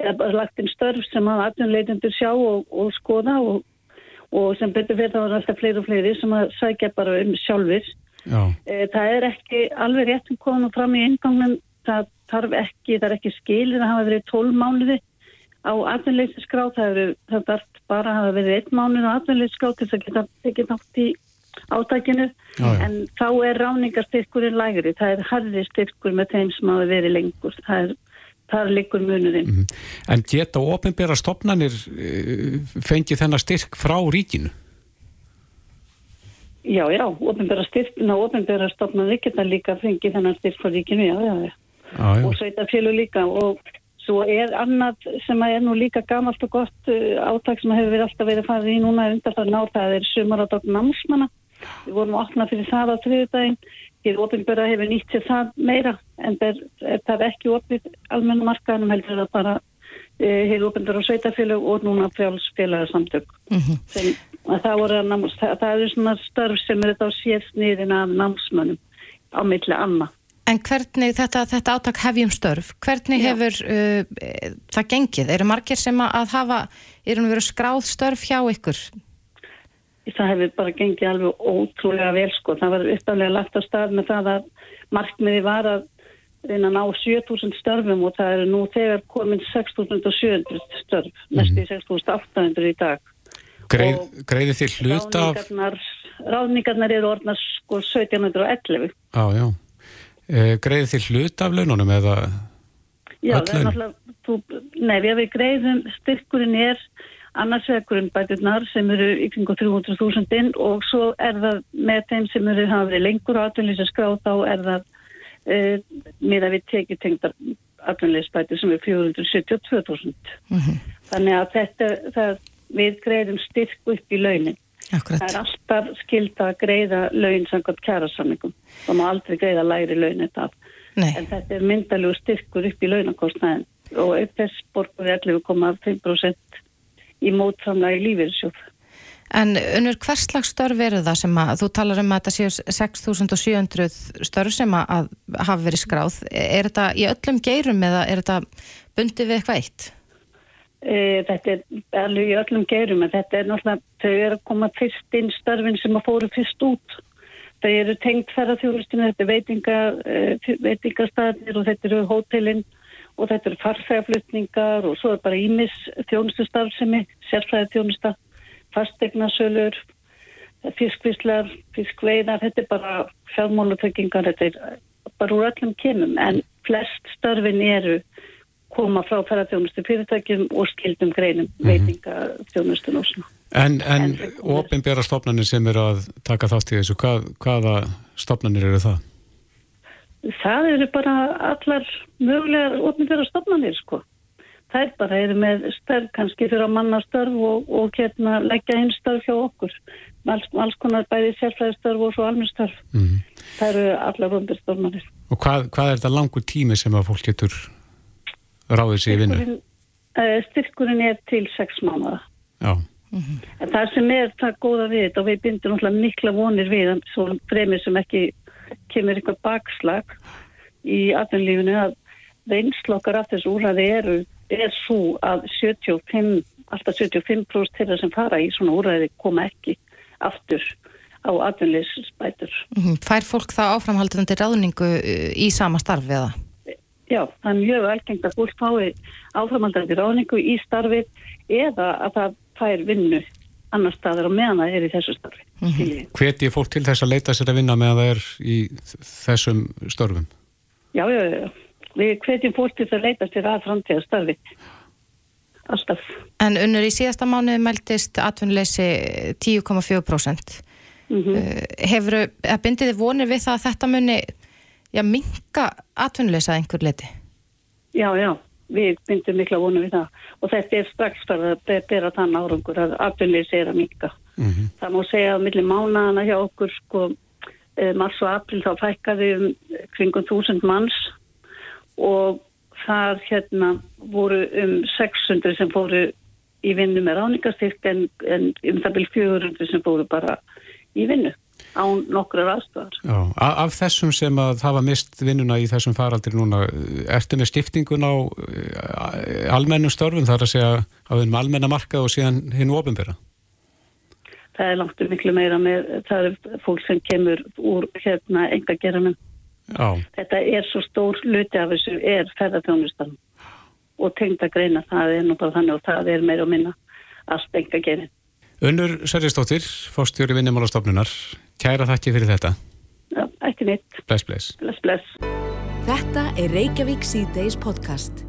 eða lagt inn störf sem að atvinnureikandur sjá og, og skoða og, og sem betur fyrir þá er alltaf fleiri og fleiri sem að sækja bara um sjálfur. Já. Eh, það er ekki alveg rétt um konu fram í eingangnum, það þarf ekki, það er ekki skilir að hafa verið tól mánuði á atvinnuleikarskrá, það, það þarf bara að hafa verið einn mánuð á atvinnuleikarskrá til þess að geta ekki nátt í átækinu já, já. en þá er ráningarstyrkurinn lægri, það er harri styrkur með þeim sem hafa verið lengur það er, það er líkur munurinn mm -hmm. En geta ofinbæra stopnarnir eh, fengið þennar styrk frá ríkinu? Já, já, ofinbæra styrkna ofinbæra stopnarnir geta líka fengið þennar styrk frá ríkinu, já, já, já. og sveita fjölu líka og Svo er annað sem er nú líka gamalt og gott uh, átak sem hefur alltaf verið farið í núna undan það ná það er sumar á dagn námsmanna Við vorum að opna fyrir það á þriðudaginn. Hér ofinbæra hefur nýtt sér það meira en er, er það ekki opið almenna markaðanum heldur það bara eh, hér ofinbæra sveitafélag og núna frjálsfélagsamtök. Mm -hmm. það, það, það eru svona starf sem er þetta á séfsniðin af námsmönnum á milli anna. En hvernig þetta, þetta átak hefjum störf, hvernig Já. hefur uh, það gengið? Eru margir sem að hafa, eru nú verið skráð störf hjá ykkur? Það hefur bara gengið alveg ótrúlega vel sko. Það var uppaflega lagt á stað með það að markmiði var að reyna að ná 7000 störfum og það eru nú þegar komin 6700 störf, mm. næstu 6800 í dag. Greið, greiði þið hlut af... Ráðningarnar eru orðnar sko 1711. Já, já. E, greiði þið hlut af laununum eða... Já, það er náttúrulega, nei, við greiðum, styrkurinn er annars vegar grunnbæturnar sem eru ykkur 300.000 inn og svo er það með þeim sem eru hafa verið lengur á atvinnlýsaskrá þá er það e, með að við tekið tengdar atvinnlýsbætur sem er 472.000 mm -hmm. þannig að þetta það, við greiðum styrk upp í launin Akkurat. Það er alltaf skild að greiða laun samkvæmt kjærasamningum. Það má aldrei greiða læri laun þetta En þetta er myndalegu styrkur upp í launakostnaðin og upp þess borgur við 11,5% í mótframlega í lífeyrissjóð. en unnur hvers slags störf eru það sem að, þú talar um að þetta séu 6700 störf sem að, hafa verið skráð. Er þetta í öllum geirum eða er þetta bundið við eitthvað eitt? E, þetta er alveg í öllum geirum en þetta er náttúrulega, þau eru að koma fyrst inn störfin sem að fóru fyrst út. Þau eru tengt ferðarþjóðlustinu, þetta er veitinga, e, veitingastæðir og þetta eru hótelinn og þetta eru farfægaflutningar og svo er bara ímis þjónustustarfsemi, sérfæði þjónusta, fastegnasölur, fiskvislar, fiskveiðar, þetta er bara fjármálutryggingar, þetta er bara úr öllum kemum en flest störfin eru koma frá ferðarþjónustu fyrirtækjum og skildum greinum mm -hmm. veitingaþjónustun og svona. En, en En- ofinbjara stofnanir sem eru að taka þátt í þessu, hvað, hvaða stofnanir eru það? Það eru bara allar mögulegar ofnir stofnanir sko. Það er bara, eru með störf kannski fyrir að manna störf og, og hérna leggja inn störf hjá okkur. Alls, alls konar bæði sérfræðistörf og svo almenn störf. Mm. Það eru allar ofnir stofnanir. Og hvað, hvað er þetta langur tími sem að fólk getur ráðið sér í vinnu? Styrkurinn, styrkurinn er til sex mánuða. Já, En það sem er það góða við þetta og við bindum mikla vonir við svo fremið sem ekki kemur eitthvað bakslag í atvinnlífinu að reynslokkar af þessu úræði eru er svo að 75, alltaf 75% þeirra sem fara í svona úræði koma ekki aftur á atvinnlýsbætur. Mhm. Fær fólk þá áframhaldandi ráðningu uh, í sama starf eða? Já, það er mjög algengt að fólk fái áframaldandi ráningu í starfi eða að það fær vinnu annar staðar og meðan það er í þessu starfi. Mm -hmm. hveti fólk til þess að leita sér að vinna meðan það er í þessum störfum? Já, já, já. Við hvetjum fólk til að leita sér að framtíða starfi. Alltaf. En unnur í síðasta mánuði meldist atvinnuleysi 10,4%. Mm -hmm. Uh, hefur, eða bindið þið vonir við það að þetta muni já, minka atvinnuleysa að einhver leiti? Já, já. Við bindum mikla vonu við það. Og þetta er strax bara að be- bera þann árangur að atvinnleysi er að minka. Mm Það má segja að milli mánaðana hjá okkur sko eh, mars og april þá fækkaði um kringum þúsund manns og þar hérna voru um 600 sem fóru í vinnu með ráningastyrk en, en um það byrj 400 sem fóru bara í vinnu án nokkrar aðstofar. Já, af þessum sem að hafa mist vinnuna í þessum faraldir núna, ertu með stiftingun á eh, almennum störfum þar að segja á þeim almenna markað og síðan hinn ofinbera? Það er langt um miklu meira með, það er fólk sem kemur úr hérna enga geranum. Já, Þetta er svo stór luti af þessu er ferðarþjónustan og tengda greina það er nú bara þannig og það er meira og minna allt enga gerin. Unnur Sverrisdóttir, fórstjóri vinnumálastofnunar, kæra þakki fyrir þetta. Já, ekki neitt. Bless, bless. Bless, bless. Þetta er Reykjavík C-Days podcast.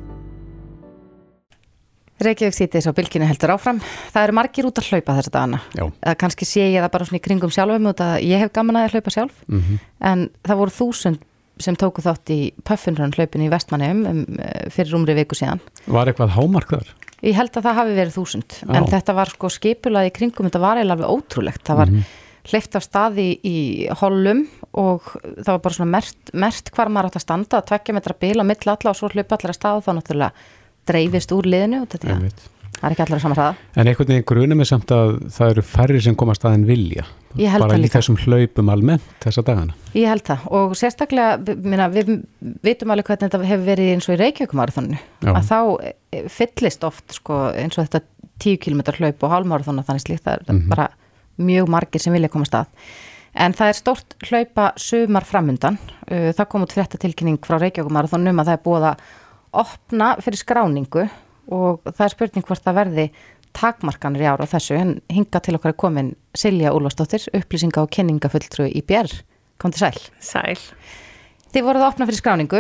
Reykjavík sítið á bylginu heldur áfram. Það eru margir út að hlaupa þessa dagana. Já. Eða kannski sé ég það bara svona í kringum sjálfum út að ég hef gaman að að hlaupa sjálf. Mm En það voru þúsund sem tóku þátt í puffinrun hlaupinu í Vestmanneum um, eh, fyrir umri viku síðan. Var eitthvað hámark þar? Ég held að það hafi verið þúsund. Já. En þetta var sko skipulað í kringum, þetta var eiginlega alveg ótrúlegt. Það var mm hleyft af staði í hollum og það var bara svona mert, mert hvar maður átt að standa, að tvekja metra bíl á mill alla og svo hlaupa allar að stað og þá náttúrulega dreifist úr liðinu og þetta, Einmitt. það er ekki allar að samanræða. En einhvern veginn grunum er samt að það eru færri sem komast að en vilja. Ég held Bara það í þessum hlaupum almennt þessa dagana. Ég held það og sérstaklega, minna, við vitum alveg hvernig þetta hefur verið eins og í Reykjavíkumarathonu Já. að þá eh, fyllist oft sko, eins og þetta 10 km hlaup og hálfmarathonu þannig slíkt, það er Mhm. bara mjög margir sem vilja koma stað. En það er stórt hlaupa sumar framundan, það kom út fréttatilkynning frá Reykjavíkumarathonum að það er búið að opna fyrir skráningu og það er spurning hvort það verði takmarkanir í ára á þessu en hinga til okkar er komin Silja Úlfarsdóttir, upplýsinga og kenningafulltrú í BR. Kom til sæl. Sæl. Þið voruð að opna fyrir skráningu.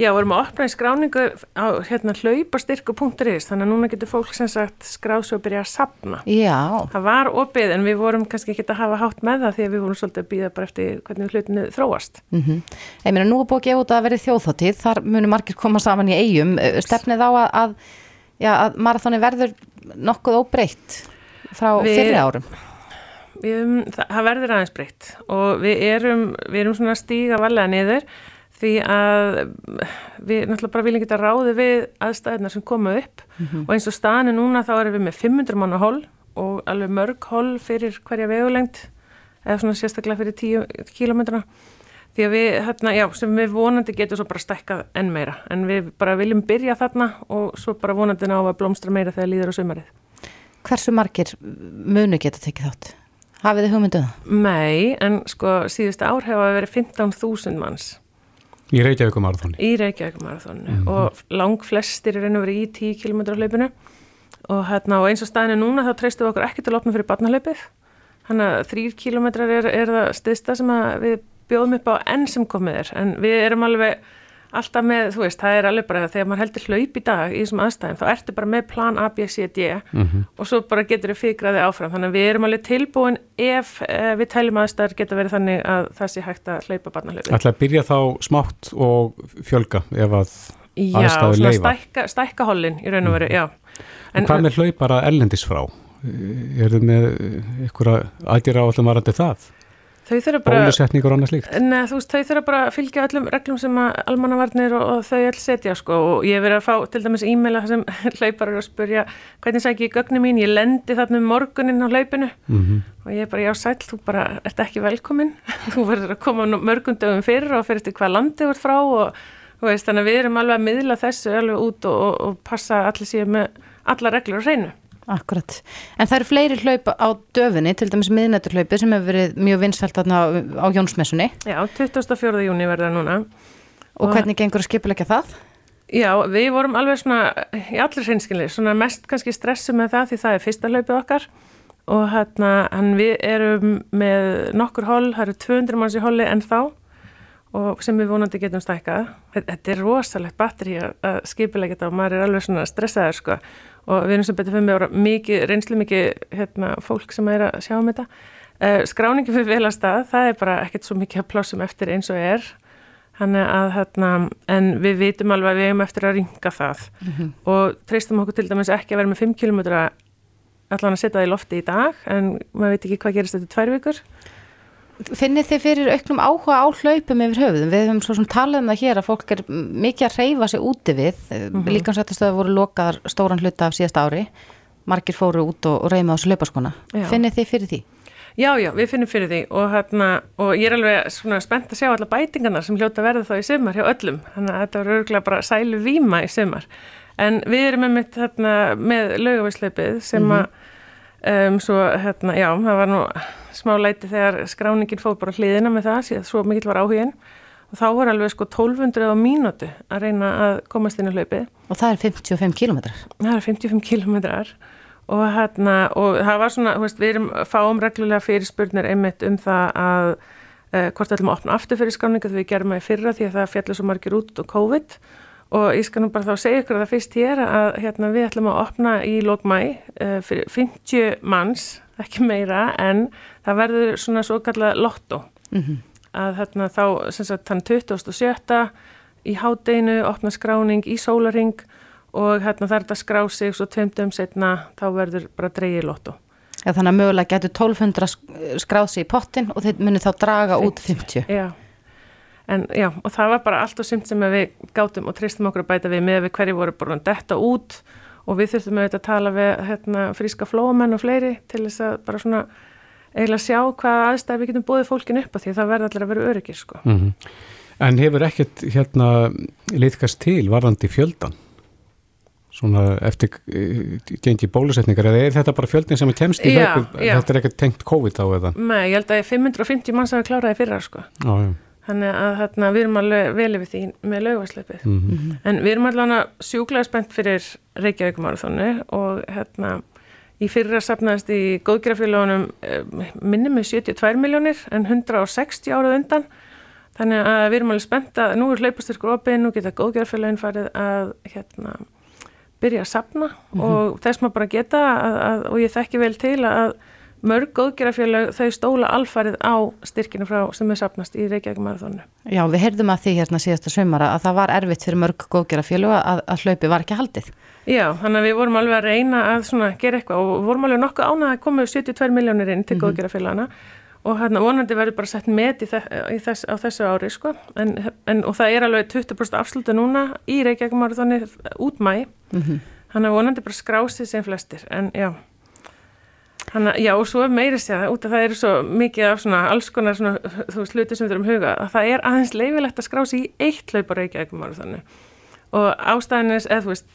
Já, vorum að opna í skráningu á hérna hlaupastyrku.is þannig að núna getur fólk sem sagt skráð svo að byrja að sapna. Já, Það var opið en við vorum kannski ekki að hafa hátt með það því að við vorum svolítið að býða bara eftir hvernig hlutinu þróast. mm ég meina nú er búið að gefa út að verði þjóðþáttíð, þar munum margir koma saman í eigum. Stefnið á að, að, að marathoni verður nokkuð óbreytt frá Við- fyrri árum. Við, það, verður aðeins breytt og við erum, við erum svona stíga valega niður því að við náttúrulega bara viljum geta ráði við aðstæðina sem koma upp mm -hmm. og eins og stanu núna þá erum við með 500 manna hól og alveg mörg hól fyrir hverja vegulengt eða svona sérstaklega fyrir 10 kílometruna því að við, hérna, já, sem við vonandi getum svo bara stækkað enn meira en við bara viljum byrja þarna og svo bara vonandi ná að blómstra meira þegar líður á sömarið. Hversu margir munu geta tekið þátt? Hafið þið hugmynduð um það? Nei, en sko síðustu ár hefa verið 15.000 manns Í Reykjavíkumarathónu? Í Reykjavíkumarathónu mm -hmm. og lang flestir er einnig verið í 10 km hlaupinu og, hérna, og eins og staðinu núna þá treystum við okkur ekki til að opna fyrir barnahlaupið þannig að 3 km er, er það stiðsta sem við bjóðum upp á enn sem komið er en við erum alveg alltaf með, þú veist, það er alveg bara þegar maður heldur hlaup í dag í þessum aðstæðum þá ertu bara með plan A, B, C, D mm -hmm. og svo bara getur þið fyrkraði áfram þannig að við erum alveg tilbúin ef eh, við tæljum aðstæður geta verið þannig að það sé hægt að hlaupa barnahlaupi. Ætla að byrja þá smátt og fjölga ef að já, aðstæður leifa. Já, stækka, stækka hollin í raun og veru, mm. já. En, hvað með hlaupara ellendis frá? Er þið með ykkur aðgjara á allum varandi það? Og annað slíkt. Nei, þú veist, þau þurfa bara að fylgja öllum reglum sem að almannavarnir og, og þau all setja sko. Og ég hef verið að fá til dæmis e-maila sem hlaupar að spurja hvernig sæk ég gögnin mín, ég lendi þarna um morgunin á hlaupinu. Mm -hmm. og ég er bara, já sæl, þú bara ert ekki velkomin þú verður að koma mörgundöfum fyrir og fyrir til hvað landi þú ert frá og veist, þannig að við erum alveg að miðla þessu alveg út og, og, og passa allir síðan með alla reglur og hreinu Akkurat, en það eru fleiri hlaup á döfinni, til dæmis miðnætturhlaupi sem hefur verið mjög vinsfælt á, á Jónsmessunni. Já, 24. júni verða núna. Og, og hvernig gengur að skipulegja það? Já, við vorum alveg svona, í allir hreinskynli, svona mest kannski stressu með það því það er fyrsta hlaupið okkar og hérna, hann við erum með nokkur hól, það eru 200 manns í hóli en þá og sem við vonandi getum stækkað. Þetta er rosalegt batteri að skipulegja þetta og maður er alveg svona stressaður sko og við erum sem betur fyrir með ára mikið, reynslu mikið hérna, fólk sem er að sjá um þetta. Uh, skráningi fyrir vel að stað, það er bara ekkert svo mikið að plásum eftir eins og er. Þannig að hérna, en við vitum alveg að við hefum eftir að ringa það mm -hmm. og treystum okkur til dæmis ekki að vera með 5 km allan að setja það í lofti í dag en maður veit ekki hvað gerist þetta tvær vikur. Finnir þið fyrir auknum áhuga á hlaupum yfir höfuðum? Við höfum svo sem talað um það hér að fólk er mikið að reyfa sig úti við. Mm -hmm. Líkansættastöðu voru lokaðar stóran hluta af síðast ári. Margir fóru út og, og reyma á þessu hlaupaskona. Finnir þið fyrir því? Já, já, við finnum fyrir því og, hérna, og ég er alveg svona spennt að sjá alla bætingarna sem hljóta verða þá í sömar hjá öllum. Þannig að þetta voru örgulega bara sælu výma í sömar. En við erum með, hérna, með lögavíslaupið sem mm -hmm. Um, svo hérna, já, það var nú smá læti þegar skráningin fóð bara hliðina með það, síðan svo mikill var áhugin og þá voru alveg sko 1200 á mínúti að reyna að komast inn á hlaupi. Og það er 55 kilometrar? Það er 55 kilometrar og hérna, og það var svona, veist, við erum fáum reglulega fyrirspurnir einmitt um það að uh, hvort ætlum að opna aftur fyrir skráninga þegar við gerum það í fyrra því að það fjallir svo margir út og COVID og og ég skal nú bara þá segja ykkur að það fyrst hér að hérna, við ætlum að opna í lókmæ uh, fyrir 50 manns, ekki meira en það verður svona svo kallað lotto mm -hmm. að hérna, þá sem sagt þann 27. í hádeginu opna skráning í sólaring og hérna það er þetta skrá sig svo tveimtum setna þá verður bara dreyið lotto. Ja, þannig að mögulega getur 1200 skráð sig í pottin og þeir munir þá draga 50. út 50. Já en já, og það var bara allt og sumt sem við gátum og tristum okkur að bæta við með við hverju voru bara detta út og við þurftum auðvitað að tala við hérna, fríska flóamenn og fleiri til þess að bara svona eiginlega sjá hvað aðstæði við getum búið fólkin upp á því það verður allir að vera öryggir sko. Mm -hmm. En hefur ekkert hérna liðkast til varðandi fjöldan? Svona eftir uh, gengi bólusetningar eða er þetta bara fjöldin sem kemst í hlaupu? Þetta er ekkert tengt COVID á eða? Nei, ég held að 550 manns hafa kláraði fyrra sko. Já, já. Þannig að þarna, við erum alveg vel yfir því með lögværsleipið. Mm -hmm. En við erum allavega sjúklega spennt fyrir Reykjavík-marathónu og hérna í fyrra sapnaðist í góðgerafélagunum eh, minnum með 72 miljónir en 160 árað undan. Þannig að við erum alveg spennt að nú er hlaupastyrkur opið, nú geta góðgerafélagin farið að hérna byrja að sapna mm -hmm. og þess maður bara geta að, að, og ég þekki vel til að mörg góðgerafélag þau stóla alfarið á styrkinu frá sem er sapnast í Reykjavík marathónu. Já, við heyrðum að því hérna síðasta sömara að það var erfitt fyrir mörg góðgerafélag að, að hlaupi var ekki haldið. Já, þannig að við vorum alveg að reyna að svona, gera eitthvað og vorum alveg nokkuð ánað að koma 72 miljónir inn til mm -hmm. góðgerafélagana og hérna vonandi verður bara sett í þess, á þessu ári sko en, en, og það er alveg 20% afsluta núna í Reykjavík marathónu út mæ, mm -hmm. þannig að vonandi bara skrásið sem flestir en já Hanna, já og svo meiri segja það út að það eru svo mikið af svona alls konar svona þú veist hluti sem við þurfum huga að það er aðeins leifilegt að skrá sig í eitt hlaupa reykjaðegum ára þannig og ástæðinnes eða þú veist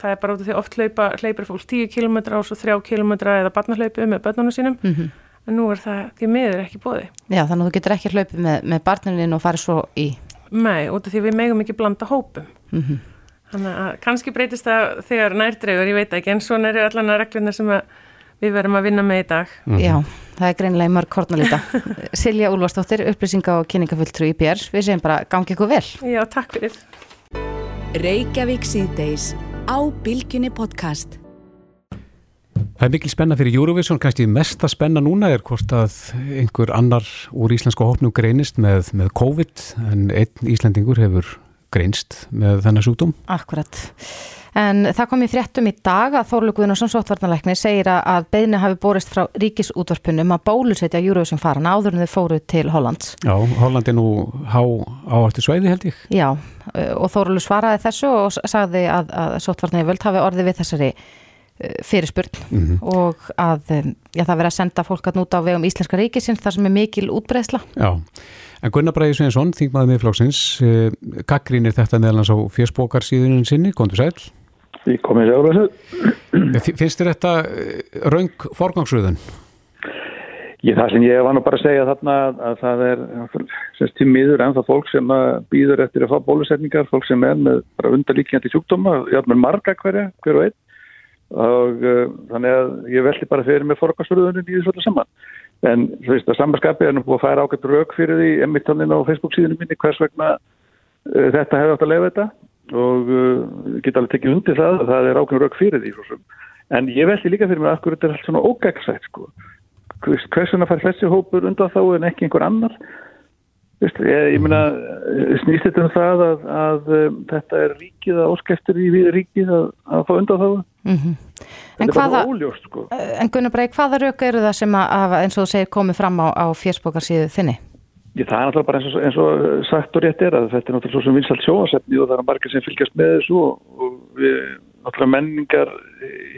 það er bara út af því oft hlaupa hlaupir fólk 10 km og svo 3 km eða barnahlaupi með börnunum sínum mm -hmm. en nú er það því miður ekki bóði. Já þannig að þú getur ekki hlaupið með, með barnunin og farið svo í. Nei út af því við megum ekki blanda hópum. Mm -hmm. Þannig að kannski breytist það þegar nærdreigur ég veit ekki en svona eru allan að regluna sem að við verðum að vinna með í dag. Mm -hmm. Já, það er greinilega mörg kornalita. Silja Úlvarsdóttir, upplýsinga og kynningafulltrú í BR. Við segjum bara gangi ykkur vel. Já, takk fyrir. Reykjavík síðdeis á Bilginni podcast. Það er mikil spenna fyrir Eurovision, kannski mest að spenna núna er hvort að einhver annar úr íslenska hópnum greinist með, með COVID en einn íslendingur hefur greinst með þennan sjúkdóm. Akkurat. En það kom í fréttum í dag að Þórlu Guðnarsson sóttvarnalækni segir að beðni hafi borist frá ríkisútvarpunum að bólusetja Eurovision faran áður en þau fóru til Hollands. Já, Holland er nú há áhættu sveiði held ég. Já, og Þórlu svaraði þessu og sagði að, að sóttvarnavöld hafi orðið við þessari uh, fyrirspurn mm -hmm. og að um, já, það verið að senda fólk að núta á vegum Íslenska ríkisins þar sem er mikil útbreysla. Já, en Gunnar Bræði Sveinsson, þingmaður miðflóksins, uh, gaggrínir þetta meðlans á fjöspókarsíðunum sinni, góndu sæl. Því komið sér á þessu. Finnst þér þetta eh, raung forgangsröðun? Ég, það sem ég var nú bara að segja þarna að það er semst til miður ennþá fólk sem býður eftir að fá bólusetningar, fólk sem er með bara undarlíkjandi sjúkdóma, har með marga hverja, hver og einn og uh, þannig að ég veldi bara fyrir með forgangsröðunin í þessu öllu saman. En þú veist að samanskapi er nú búið að færa ákveðt rauk fyrir því emmittónin á Facebook síðunum minni hvers vegna uh, þetta hefur átt að lefa þetta og uh, geta alveg tekið undir það það er ákveður rauk fyrir því svo. en ég veldi líka fyrir mig að þetta er allt svona ógæksætt sko. hversuna fær þessi hópur undan þá en ekki einhver annar Vist, ég, ég meina snýst þetta um það að, að um, þetta er ríkið að óskæftur í við ríkið að, að fá undan þá mm -hmm. En hvaða óljóst, sko. En Gunnar Brei, hvaða rauk eru það sem að eins og þú segir komið fram á, á fjersbókarsíðu þinni? Ég, það er náttúrulega bara eins og, eins og sagt og rétt er að þetta er náttúrulega svo sem vinsalt sjóasefni og það er margir sem fylgjast með þessu og, og við, náttúrulega menningar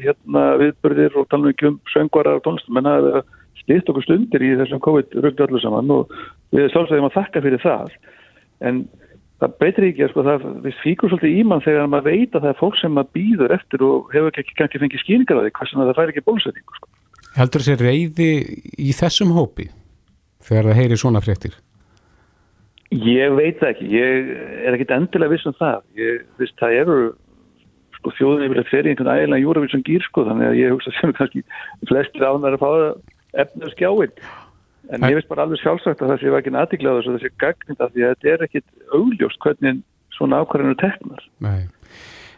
hérna viðbörðir og tala um söngvarar og tónlistum en það er stitt okkur stundir í þessum COVID-rugdu allir saman og við sjálfsögum að þakka fyrir það en það breytir ekki að sko það við fíkur svolítið í mann þegar maður veit að það er fólk sem maður býður eftir og hefur ekki kannski fengið skýningar að því hversan það fær ekki bólusetningu sko. Heldur þessi reyði í þessum hópi? Þegar það heyri svona fréttir? Ég veit það ekki, ég er ekkit endilega viss um það, ég veist það eru sko þjóðin yfir að fer í einhvern ægilega júravísum gýr sko þannig að ég hugsa sem kannski flestir ánar að fá efnir skjáinn en ég veist bara alveg sjálfsagt að það sé ekki aðtíkla á þessu þessi gagnind af því að þetta er ekkit augljóst hvernig svona ákvarðinu teknar. Nei.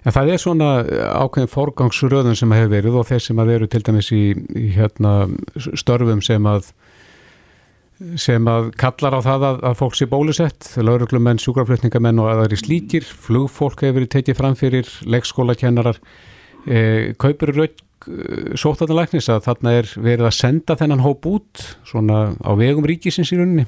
En það er svona ákveðin forgangsröðun sem hefur verið og þeir sem að veru til dæmis í, í hérna, störfum sem að sem að kallar á það að, að fólk sé bólusett, lauruglumenn, sjúkraflutningamenn og aðar í slíkir, flugfólk hefur tekið fram fyrir leikskólakennarar. E, kaupur rauk e, sóttaðanlæknis að þarna er verið að senda þennan hóp út svona á vegum ríkisins í rauninni?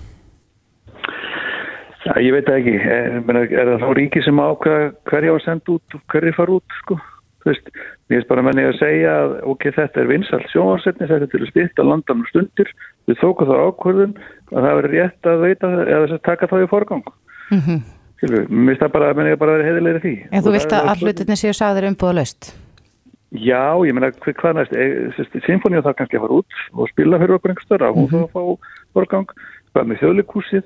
Já, ég veit ekki. Er, er það þá ríki sem ákveða hverja að senda út og hverja fara út sko veist, mér finnst bara menni að segja að ok, þetta er vinsalt sjónvarsetni, þetta er til að styrta landan og stundir, við þókum þá ákvörðun að það verður rétt að veita eða taka þá í forgang. Mm -hmm. Mér finnst það bara að menni að bara vera heiðilegri því. En þú vilt að allutinni séu sagður umbúða löst? Já, ég menna, hvað næst, e, symfóni og það kannski að fara út og spila fyrir okkur einhver störa, hún mm -hmm. þá að fá forgang, hvað með þjóðleikúsið,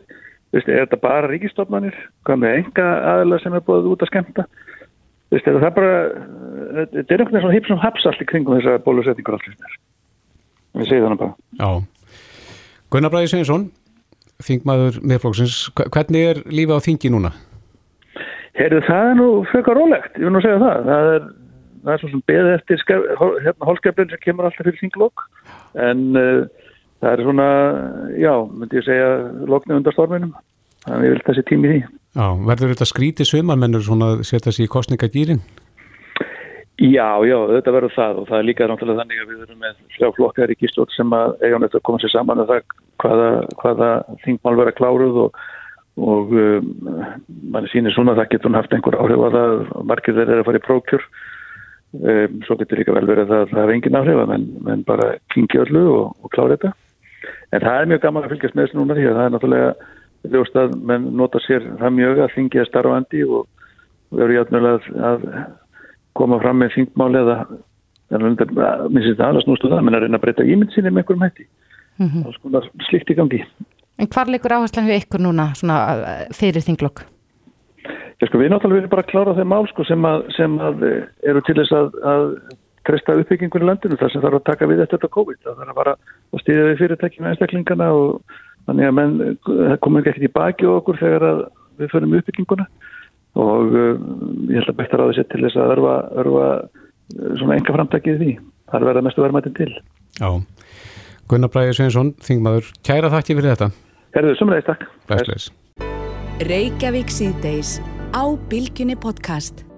er þetta bara ríkistofnanir, hvað með enga aðla sem er búið út að skemta Veist, það er bara, þetta er einhvern veginn svona hipsum hapsall í kringum þessa bólusetningur allir. Við segjum þannig bara. Já. Gunnar Bræði Sveinsson, þingmaður meðflóksins, hvernig er lífa á þingi núna? Herðu, það er nú frekar rólegt, ég vil nú segja það. Það er það er svo sem beðið eftir hérna hólskeflin sem kemur alltaf fyrir þinglokk en uh, það er svona, já, myndi ég segja loknu undan storminum, þannig að ég vil þessi tími því. Já, verður þetta skrítið sömarmennur svona að setja sér í kostningadýrin? Já, já, þetta verður það og það er líka náttúrulega þannig að við erum með þrjá flokkar í gíslótt sem að eiga nætt að koma sér saman og um það hvaða, hvaða þingmál verða kláruð og, og um, mann sýnir svona að það getur haft einhver áhrif að það. Margir þeir eru að fara í prókjur um, svo getur líka vel verið að það hefur engin áhrif að menn, menn bara klingi öllu og, og klára þetta. En það er mjög gaman að fylgjast með þessu núna því að það er náttúrulega ljóst að menn nota sér það mjög að þingja starfandi og verður játnulega að koma fram með þingmáli eða minnst þetta alveg snústu það menn að reyna að breyta ímynd sinni með einhverjum hætti mm -hmm. og sko slikt í gangi En hvar leikur áherslan við ykkur núna svona, fyrir þinglokk? Já sko við náttúrulega viljum bara klára þeim mál sko, sem, að, sem að eru til þess að, að treysta uppbyggingur í landinu þar sem þarf að taka við eftir þetta COVID það þarf að að stýða við fyrirtækjum einstaklingana og þannig að menn komum ekki í baki okkur þegar við förum uppbygginguna og uh, ég held að bættar á þessi til þess að örfa, örfa uh, svona enga framtækið því. Það verið að mestu verðmættin til. Já, Gunnar Bræði Sveinsson, þingmaður, kæra þakki fyrir þetta. Herðu, sumleis, takk. Reykjavík síðdeis á Bilginni podcast.